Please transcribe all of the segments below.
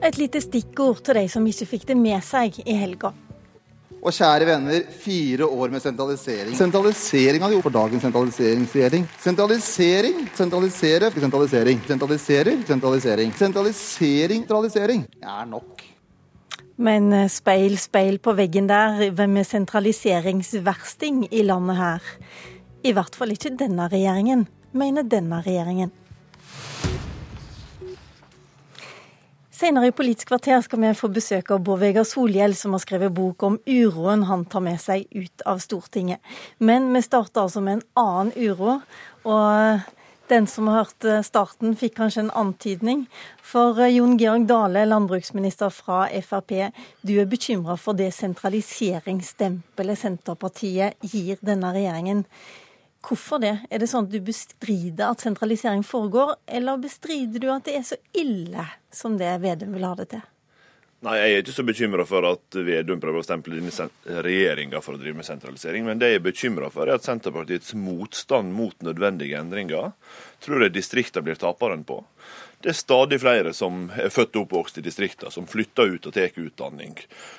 Et lite stikkord til de som ikke fikk det med seg i helga. Og kjære venner, fire år med sentralisering. Sentralisering hadde gjort for dagens sentraliseringsregjering. Sentralisering, sentralisere, sentralisering. Sentraliserer, sentralisering. Sentralisering, sentralisering. Det er nok. Men eh, speil, speil på veggen der, hvem er sentraliseringsversting i landet her? I hvert fall ikke denne regjeringen, mener denne regjeringen. Senere i Politisk kvarter skal vi få besøk av Bård Vegar Solhjell, som har skrevet bok om uroen han tar med seg ut av Stortinget. Men vi starter altså med en annen uro. og den som har hørt starten, fikk kanskje en antydning. For eh, Jon Georg Dale, landbruksminister fra Frp, du er bekymra for det sentraliseringsstempelet Senterpartiet gir denne regjeringen. Hvorfor det? Er det sånn at du bestrider at sentralisering foregår, eller bestrider du at det er så ille som det Vedum vil ha det til? Nei, Jeg er ikke så bekymra for at Vedum prøver å stemple denne regjeringa for å drive med sentralisering. Men det jeg er bekymra for, er at Senterpartiets motstand mot nødvendige endringer tror jeg distriktene blir taperen på. Det er stadig flere som er født og oppvokst i distriktene, som flytter ut og tar utdanning.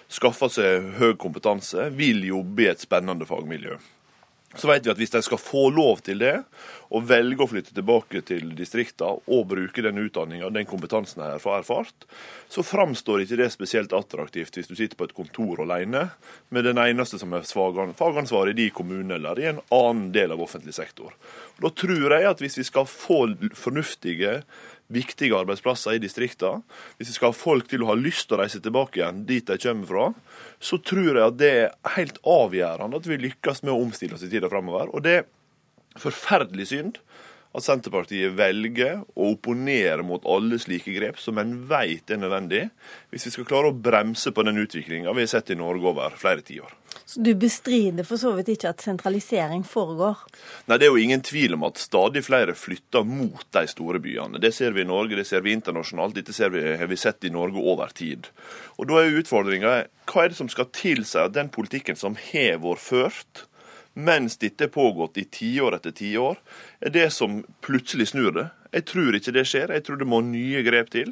Skaffer seg høy kompetanse, vil jobbe i et spennende fagmiljø. Så vet vi at hvis de skal få lov til det, og velge å flytte tilbake til distriktene og bruke den utdanninga den kompetansen de har erfart, så framstår ikke det spesielt attraktivt hvis du sitter på et kontor alene med den eneste som er fagansvarlig i de kommunene eller i en annen del av offentlig sektor. Og da tror jeg at hvis vi skal få fornuftige viktige arbeidsplasser i distriktene, hvis vi skal ha folk til å ha lyst til å reise tilbake igjen dit de kommer fra, så tror jeg at det er helt avgjørende at vi lykkes med å omstille oss i tida framover. Og det er forferdelig synd at Senterpartiet velger å opponere mot alle slike grep som en vet er nødvendig, hvis vi skal klare å bremse på den utviklinga vi har sett i Norge over flere tiår. Så du bestrider for så vidt ikke at sentralisering foregår? Nei, Det er jo ingen tvil om at stadig flere flytter mot de store byene. Det ser vi i Norge, det ser vi internasjonalt. Dette ser vi, har vi sett i Norge over tid. Og Da er utfordringa hva er det som skal tilsi at den politikken som har vært ført, mens dette er pågått i tiår etter tiår, er det som plutselig snur det. Jeg tror ikke det skjer, jeg tror det må nye grep til.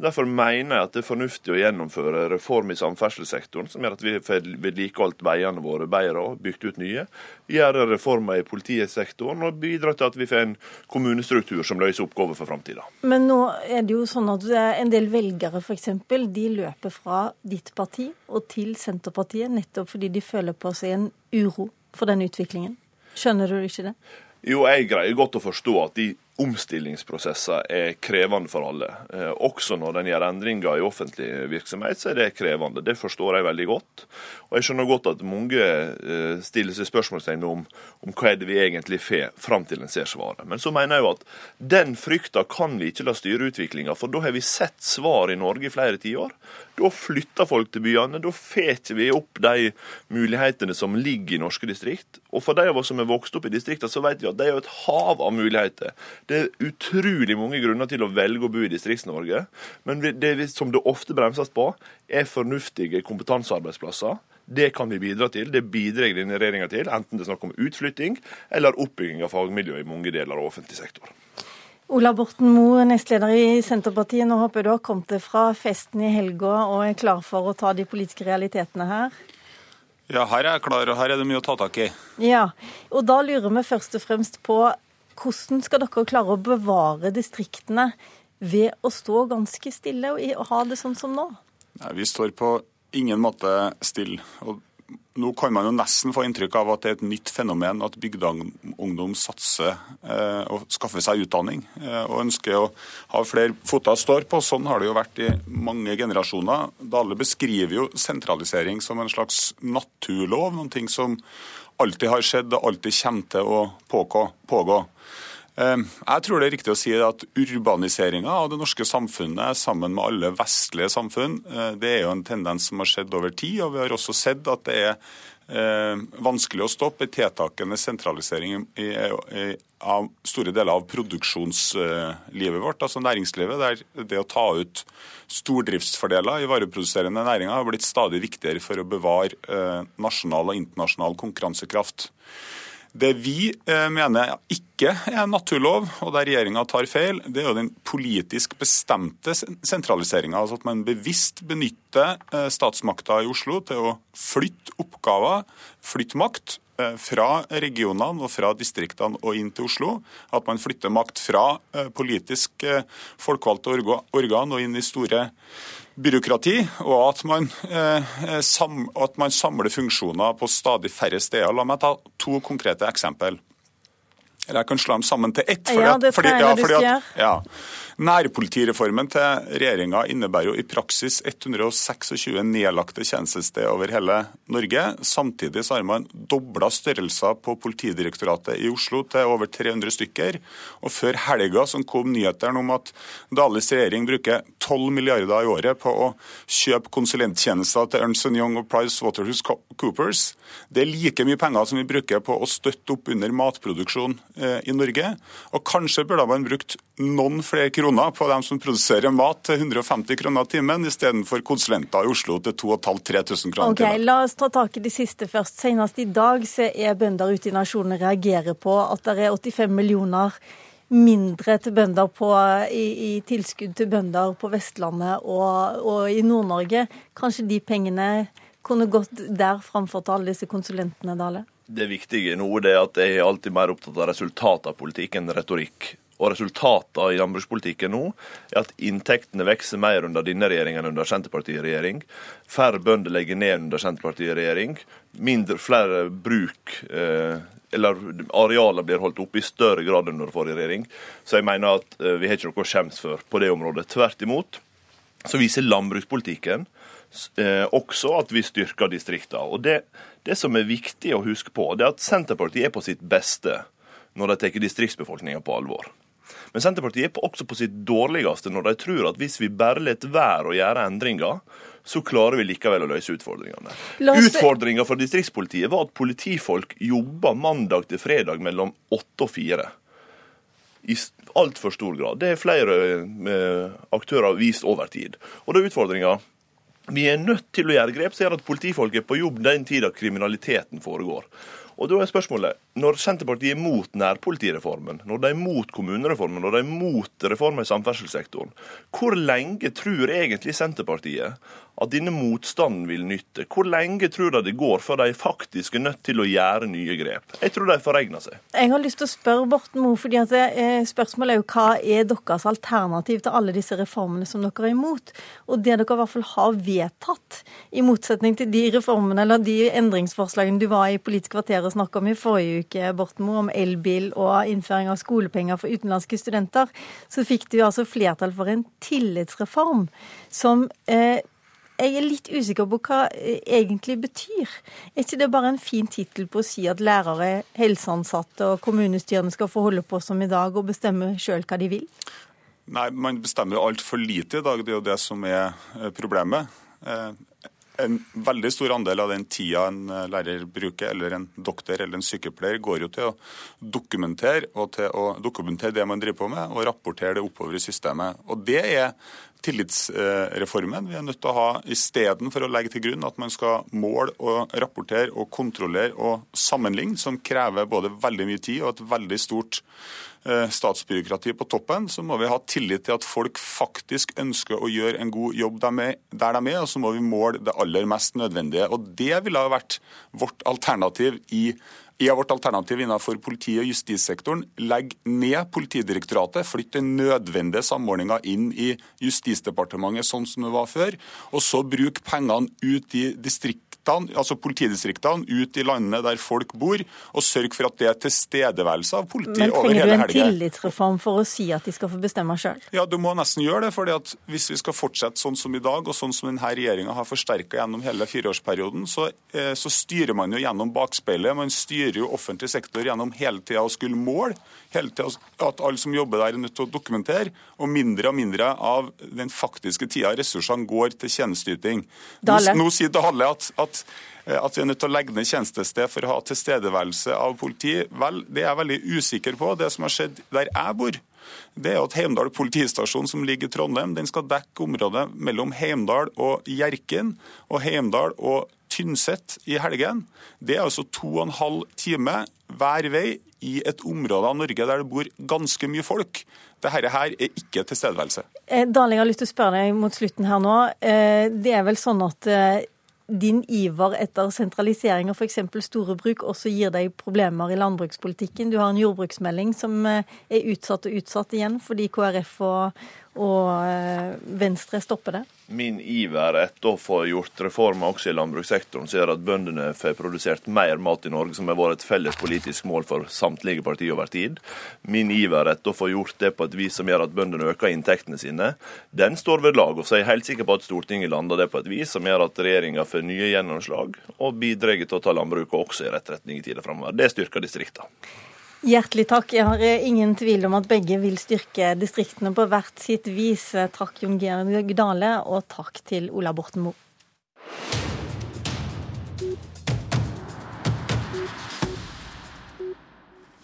Derfor mener jeg at det er fornuftig å gjennomføre reform i samferdselssektoren, som gjør at vi får vedlikeholdt veiene våre bedre og bygd ut nye. Gjøre reformer i politisektoren og bidra til at vi får en kommunestruktur som løser oppgaver for framtida. Men nå er det jo sånn at en del velgere f.eks. de løper fra ditt parti og til Senterpartiet nettopp fordi de føler på seg en uro for den utviklingen. Skjønner du ikke det? Jo, jeg greier godt å forstå at de omstillingsprosesser er krevende for alle. Eh, også når en gjør endringer i offentlig virksomhet, så er det krevende. Det forstår jeg veldig godt. Og jeg skjønner godt at mange eh, stiller seg spørsmålstegn om, om hva er det vi egentlig får, fram til en ser svaret. Men så mener jeg jo at den frykta kan vi ikke la styre utviklinga, for da har vi sett svar i Norge i flere tiår. Da flytter folk til byene. Da får vi opp de mulighetene som ligger i norske distrikt. Og for de av oss som er vokst opp i distriktene, så vet vi at det er jo et hav av muligheter. Det er utrolig mange grunner til å velge å bo i Distrikts-Norge. Men det som det ofte bremses på, er fornuftige kompetansearbeidsplasser. Det kan vi bidra til. Det bidrar denne regjeringa til, enten det er snakk om utflytting eller oppbygging av fagmiljø i mange deler av offentlig sektor. Ola Borten Moe, nestleder i Senterpartiet. Nå håper jeg du har kommet deg fra festen i helga og er klar for å ta de politiske realitetene her? Ja, her er jeg klar, og her er det mye å ta tak i. Ja, og da lurer vi først og fremst på hvordan skal dere klare å bevare distriktene ved å stå ganske stille og ha det sånn som nå? Nei, vi står på ingen måte stille. Og nå kan man jo nesten få inntrykk av at det er et nytt fenomen at bygdeungdom satser eh, og skaffer seg utdanning eh, og ønsker å ha flere foter å stå på. Sånn har det jo vært i mange generasjoner. Dale beskriver jo sentralisering som en slags naturlov, noen ting som alltid har skjedd og alltid kommer til å pågå. Ehm, jeg tror det er riktig å si at urbaniseringa av det norske samfunnet sammen med alle vestlige samfunn, eh, det er jo en tendens som har skjedd over tid. Og vi har også sett at det er eh, vanskelig å stoppe tiltakende sentralisering av store deler av produksjonslivet vårt, altså næringslivet. Der det å ta ut stordriftsfordeler i vareproduserende næringer har blitt stadig viktigere for å bevare eh, nasjonal og internasjonal konkurransekraft. Det vi eh, mener ikke er naturlov, og der regjeringa tar feil, det er jo den politisk bestemte sentraliseringa. Altså at man bevisst benytter eh, statsmakta i Oslo til å flytte oppgaver, flytte makt eh, fra regionene og fra distriktene og inn til Oslo. At man flytter makt fra politisk folkevalgte organ og inn i store byråkrati, og at man, eh, sam, at man samler funksjoner på stadig færre steder. La meg ta to konkrete eksempel. Eller jeg kan slå dem sammen til ett. Fordi ja, det pleier ja, fordi ja. Nærpolitireformen til regjeringa innebærer jo i praksis 126 nedlagte tjenestesteder over hele Norge. Samtidig så har man dobla størrelser på Politidirektoratet i Oslo til over 300 stykker. Og før helga som kom nyhetene om at Dales regjering bruker 12 milliarder i året på å kjøpe konsulenttjenester til Ernst Young og Price Waterhouse Coopers. Det er like mye penger som vi bruker på å støtte opp under matproduksjon eh, i Norge. Og kanskje burde man brukt noen flere kroner kroner på dem som produserer mat til 150 kroner timen, istedenfor konsulenter i Oslo til 2500-3000 kroner okay, timen. La oss ta tak i det siste først. Senest i dag så er bønder ute i nasjonen reagerer på at det er 85 millioner mindre til bønder på, i, i, tilskudd til bønder på Vestlandet og, og i Nord-Norge. Kanskje de pengene kunne gått der framfor til alle disse konsulentene, Dale? Det viktige nå er at jeg er alltid mer opptatt av resultat av politikk enn retorikk. Og resultatene i landbrukspolitikken nå er at inntektene vokser mer under denne regjeringen enn under Senterpartiet i regjering. Færre bønder legger ned under Senterpartiet i regjering. Mindre, flere bruk eh, eller arealer blir holdt oppe i større grad enn under forrige regjering. Så jeg mener at eh, vi har ikke noe å skjemmes for på det området. Tvert imot så viser landbrukspolitikken eh, også at vi styrker distriktene. Og det, det som er viktig å huske på, det er at Senterpartiet er på sitt beste når de tar distriktsbefolkninga på alvor. Men Senterpartiet er også på sitt dårligste når de tror at hvis vi bare lar være å gjøre endringer, så klarer vi likevel å løse utfordringene. Utfordringa for distriktspolitiet var at politifolk jobba mandag til fredag mellom åtte og fire. I altfor stor grad. Det er flere eh, aktører vist over tid. Og det er utfordringa. Vi er nødt til å gjøre grep som gjør at politifolk er på jobb den tida kriminaliteten foregår. Og da er spørsmålet, Når Senterpartiet er mot nærpolitireformen, når de er mot kommunereformen, når de er mot reformer i samferdselssektoren, hvor lenge tror egentlig Senterpartiet at denne motstanden vil nytte? Hvor lenge tror de det går før de faktisk er nødt til å gjøre nye grep? Jeg tror de foregner seg. Jeg har lyst til å spørre Borten Moe, fordi at eh, spørsmålet er jo hva er deres alternativ til alle disse reformene som dere er imot? Og det dere i hvert fall har vedtatt, i motsetning til de reformene eller de endringsforslagene du var i Politisk kvarter snakka om i forrige uke, Borten Moe, om elbil og innføring av skolepenger for utenlandske studenter, så fikk du altså flertall for en tillitsreform som eh, jeg er litt usikker på hva det egentlig betyr. Er ikke det bare en fin tittel på å si at lærere, helseansatte og kommunestyrene skal få holde på som i dag og bestemme sjøl hva de vil? Nei, man bestemmer jo altfor lite i dag. Det er jo det som er eh, problemet. En veldig stor andel av den tida en eh, lærer bruker, eller en doktor eller en sykepleier, går jo til å dokumentere og til å dokumentere det man driver på med, og rapportere det oppover i systemet. Og Det er tillitsreformen vi er nødt til å ha istedenfor å legge til grunn at man skal måle og rapportere og kontrollere og sammenligne, som krever både veldig mye tid og et veldig stort statsbyråkrati på toppen, så må vi ha tillit til at folk faktisk ønsker å gjøre en god jobb der de er, og så må vi måle det aller mest nødvendige. Og Det ville ha vært vårt alternativ i i vårt alternativ innenfor politi- og justissektoren Legg ned Politidirektoratet, flytte den nødvendige samordninga inn i Justisdepartementet sånn som det var før, og så bruk pengene ut i distriktene altså politidistriktene ut i landene der folk bor, og sørge for at det er tilstedeværelse av politi over hele helga. Men trenger du en tillitsreform for å si at de skal få bestemme sjøl? Ja, du må nesten gjøre det. fordi at hvis vi skal fortsette sånn som i dag, og sånn som denne regjeringa har forsterka gjennom hele fireårsperioden, så, eh, så styrer man jo gjennom bakspeilet. Man styrer jo offentlig sektor gjennom hele tida å skulle måle, hele tida at alle som jobber der er nødt til å dokumentere, og mindre og mindre av den faktiske tida ressursene går til tjenesteyting. Nå, nå sier Dale at, at Eh, at vi er nødt til å legge ned tjenestested for å ha tilstedeværelse av politi. Vel, det er jeg veldig usikker på. Det som har skjedd der jeg bor, det er at Heimdal politistasjon, som ligger i Trondheim, den skal dekke området mellom Heimdal og Hjerkinn, og Heimdal og Tynset i helgen. Det er altså to og en halv time hver vei i et område av Norge der det bor ganske mye folk. Dette her er ikke tilstedeværelse. Eh, Dale, jeg har lyst til å spørre deg mot slutten her nå. Eh, det er vel sånn at din iver etter sentralisering av f.eks. store bruk også gir deg problemer i landbrukspolitikken. Du har en jordbruksmelding som er utsatt og utsatt igjen fordi KrF og, og Venstre stopper det min iver etter å få gjort reformer også i landbrukssektoren, som gjør at bøndene får produsert mer mat i Norge, som har vært et felles politisk mål for samtlige partier over tid. Min iver etter å få gjort det på et vis som gjør at bøndene øker inntektene sine, den står ved lag. Og så er jeg helt sikker på at Stortinget lander det på et vis som gjør at regjeringa får nye gjennomslag, og bidrar til å ta landbruket også i rett retning i tida framover. Det styrker distriktene. Hjertelig takk. Jeg har eh, ingen tvil om at begge vil styrke distriktene på hvert sitt vis. Takk Jon Georg Dale, og takk til Ola Borten Moe.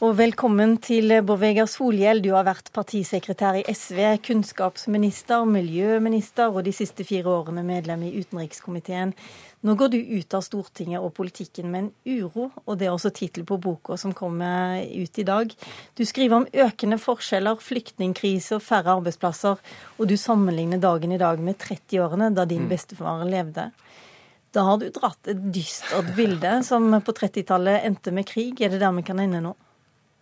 Og velkommen til Bård Solhjell. Du har vært partisekretær i SV, kunnskapsminister, miljøminister og de siste fire årene medlem i utenrikskomiteen. Nå går du ut av Stortinget og politikken med en uro, og det er også tittel på boka som kommer ut i dag. Du skriver om økende forskjeller, flyktningkrise og færre arbeidsplasser, og du sammenligner dagen i dag med 30-årene da din mm. bestefar levde. Da har du dratt et dystert bilde som på 30-tallet endte med krig. Er det der vi kan ende nå?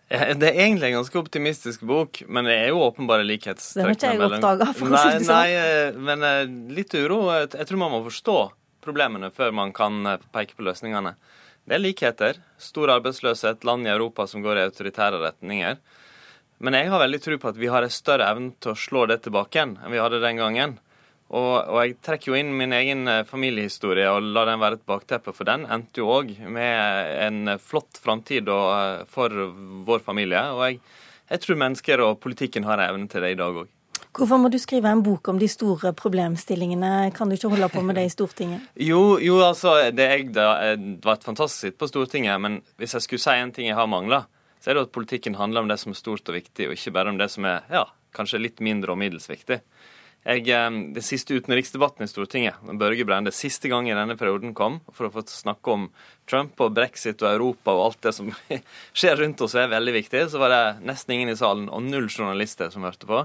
Det er egentlig en ganske optimistisk bok, men det er jo åpenbare likhetstrekk. Det har ikke jeg oppdaga, for å si det sånn. Nei, eh, men eh, litt uro. Jeg tror man må forstå problemene før man kan eh, peke på løsningene. Det er likheter. Stor arbeidsløshet, land i Europa som går i autoritære retninger. Men jeg har veldig tro på at vi har en større evne til å slå det tilbake enn vi hadde den gangen. Og, og, jeg trekker jo inn min egen eh, familiehistorie og lar den være et bakteppe, for den endte jo òg med en flott framtid eh, for vår familie. Og jeg, jeg tror mennesker og politikken har evne til det i dag òg. Hvorfor må du skrive en bok om de store problemstillingene? Kan du ikke holde på med det i Stortinget? Jo, jo altså, det, jeg, det har vært fantastisk på Stortinget, men hvis jeg skulle si en ting jeg har mangla, så er det at politikken handler om det som er stort og viktig, og ikke bare om det som er ja, kanskje litt mindre og middels viktig. Jeg, eh, det siste utenriksdebatten i Stortinget, Børge Brende, siste gang i denne perioden kom for å få snakke om Trump og brexit og Europa og alt det som skjer rundt oss og er veldig viktig, så var det nesten ingen i salen og null journalister som hørte på.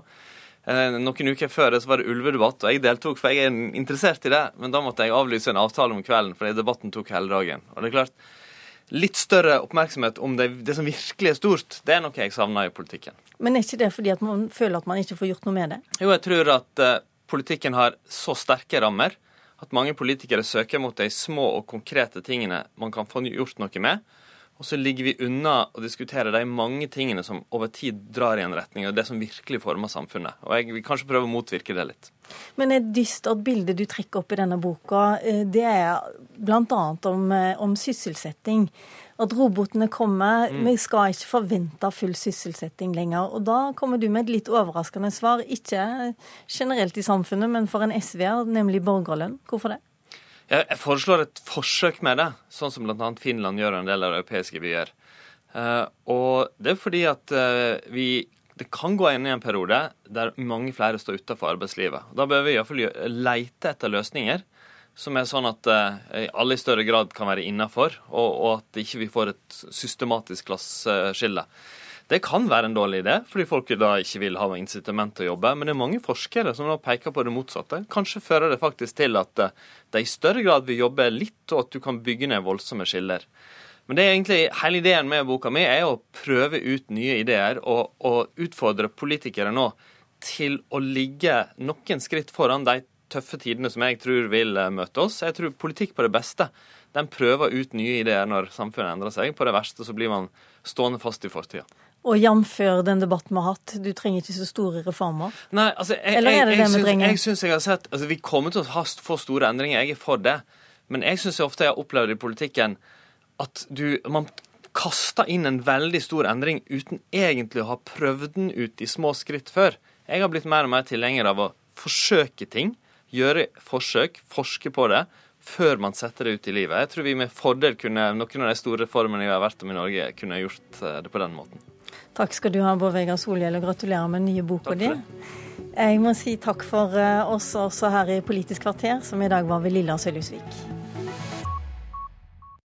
Eh, noen uker før det så var det ulvedebatt, og jeg deltok, for jeg er interessert i det. Men da måtte jeg avlyse en avtale om kvelden, fordi debatten tok hele dagen. Og det er klart, litt større oppmerksomhet om det, det som virkelig er stort, det er noe jeg savner i politikken. Men er ikke det fordi at man føler at man ikke får gjort noe med det? Jo, jeg tror at uh, politikken har så sterke rammer at mange politikere søker mot de små og konkrete tingene man kan få gjort noe med. Og så ligger vi unna å diskutere de mange tingene som over tid drar i en retning, og det som virkelig former samfunnet. Og jeg vil kanskje prøve å motvirke det litt. Men et dystert bilde du trekker opp i denne boka, eh, det er bl.a. Om, eh, om sysselsetting. At robotene kommer. Mm. Vi skal ikke forvente full sysselsetting lenger. Og da kommer du med et litt overraskende svar. Ikke generelt i samfunnet, men for en SV-er, nemlig borgerlønn. Hvorfor det? Jeg foreslår et forsøk med det, sånn som bl.a. Finland gjør en del av europeiske byer. Uh, og det er fordi at uh, vi det kan gå inn i en periode der mange flere står utenfor arbeidslivet. Da bør vi iallfall leite etter løsninger som er sånn at uh, alle i større grad kan være innafor, og, at ikke vi får et systematisk klasseskille. Det kan være en dårlig idé, fordi folk da ikke vil ha incitament til å jobbe. Men det er mange forskere som nå peker på det motsatte. Kanskje fører det faktisk til at eh, de i større grad vil jobbe litt, og at du kan bygge ned voldsomme skiller. Men det er egentlig hele ideen med boka mi er å prøve ut nye ideer og, og utfordre politikere nå til å ligge noen skritt foran de tøffe tidene som jeg tror vil eh, møte oss. Jeg tror politikk på det beste den prøver ut nye ideer når samfunnet endrer seg. På det verste så blir man stående fast i fortida. Og jf. den debatten vi har hatt, du trenger ikke så store reformer? Nei, altså, jeg, Eller er det jeg, jeg, det vi trenger? Jeg syns jeg har sett, altså, Vi kommer til å ha, få store endringer, jeg er for det. Men jeg syns ofte jeg har opplevd i politikken at du, man kaster inn en veldig stor endring uten egentlig å ha prøvd den ut i små skritt før. Jeg har blitt mer og mer tilhenger av å forsøke ting. Gjøre forsøk, forske på det, før man setter det ut i livet. Jeg tror vi med fordel kunne, noen av de store reformene vi har vært om i Norge, kunne gjort eh, det på den måten. Takk skal du ha, Bård Vegar Solhjell, og gratulerer med den nye boka di. Jeg må si takk for eh, oss også her i Politisk kvarter, som i dag var ved Lilla Sølhusvik.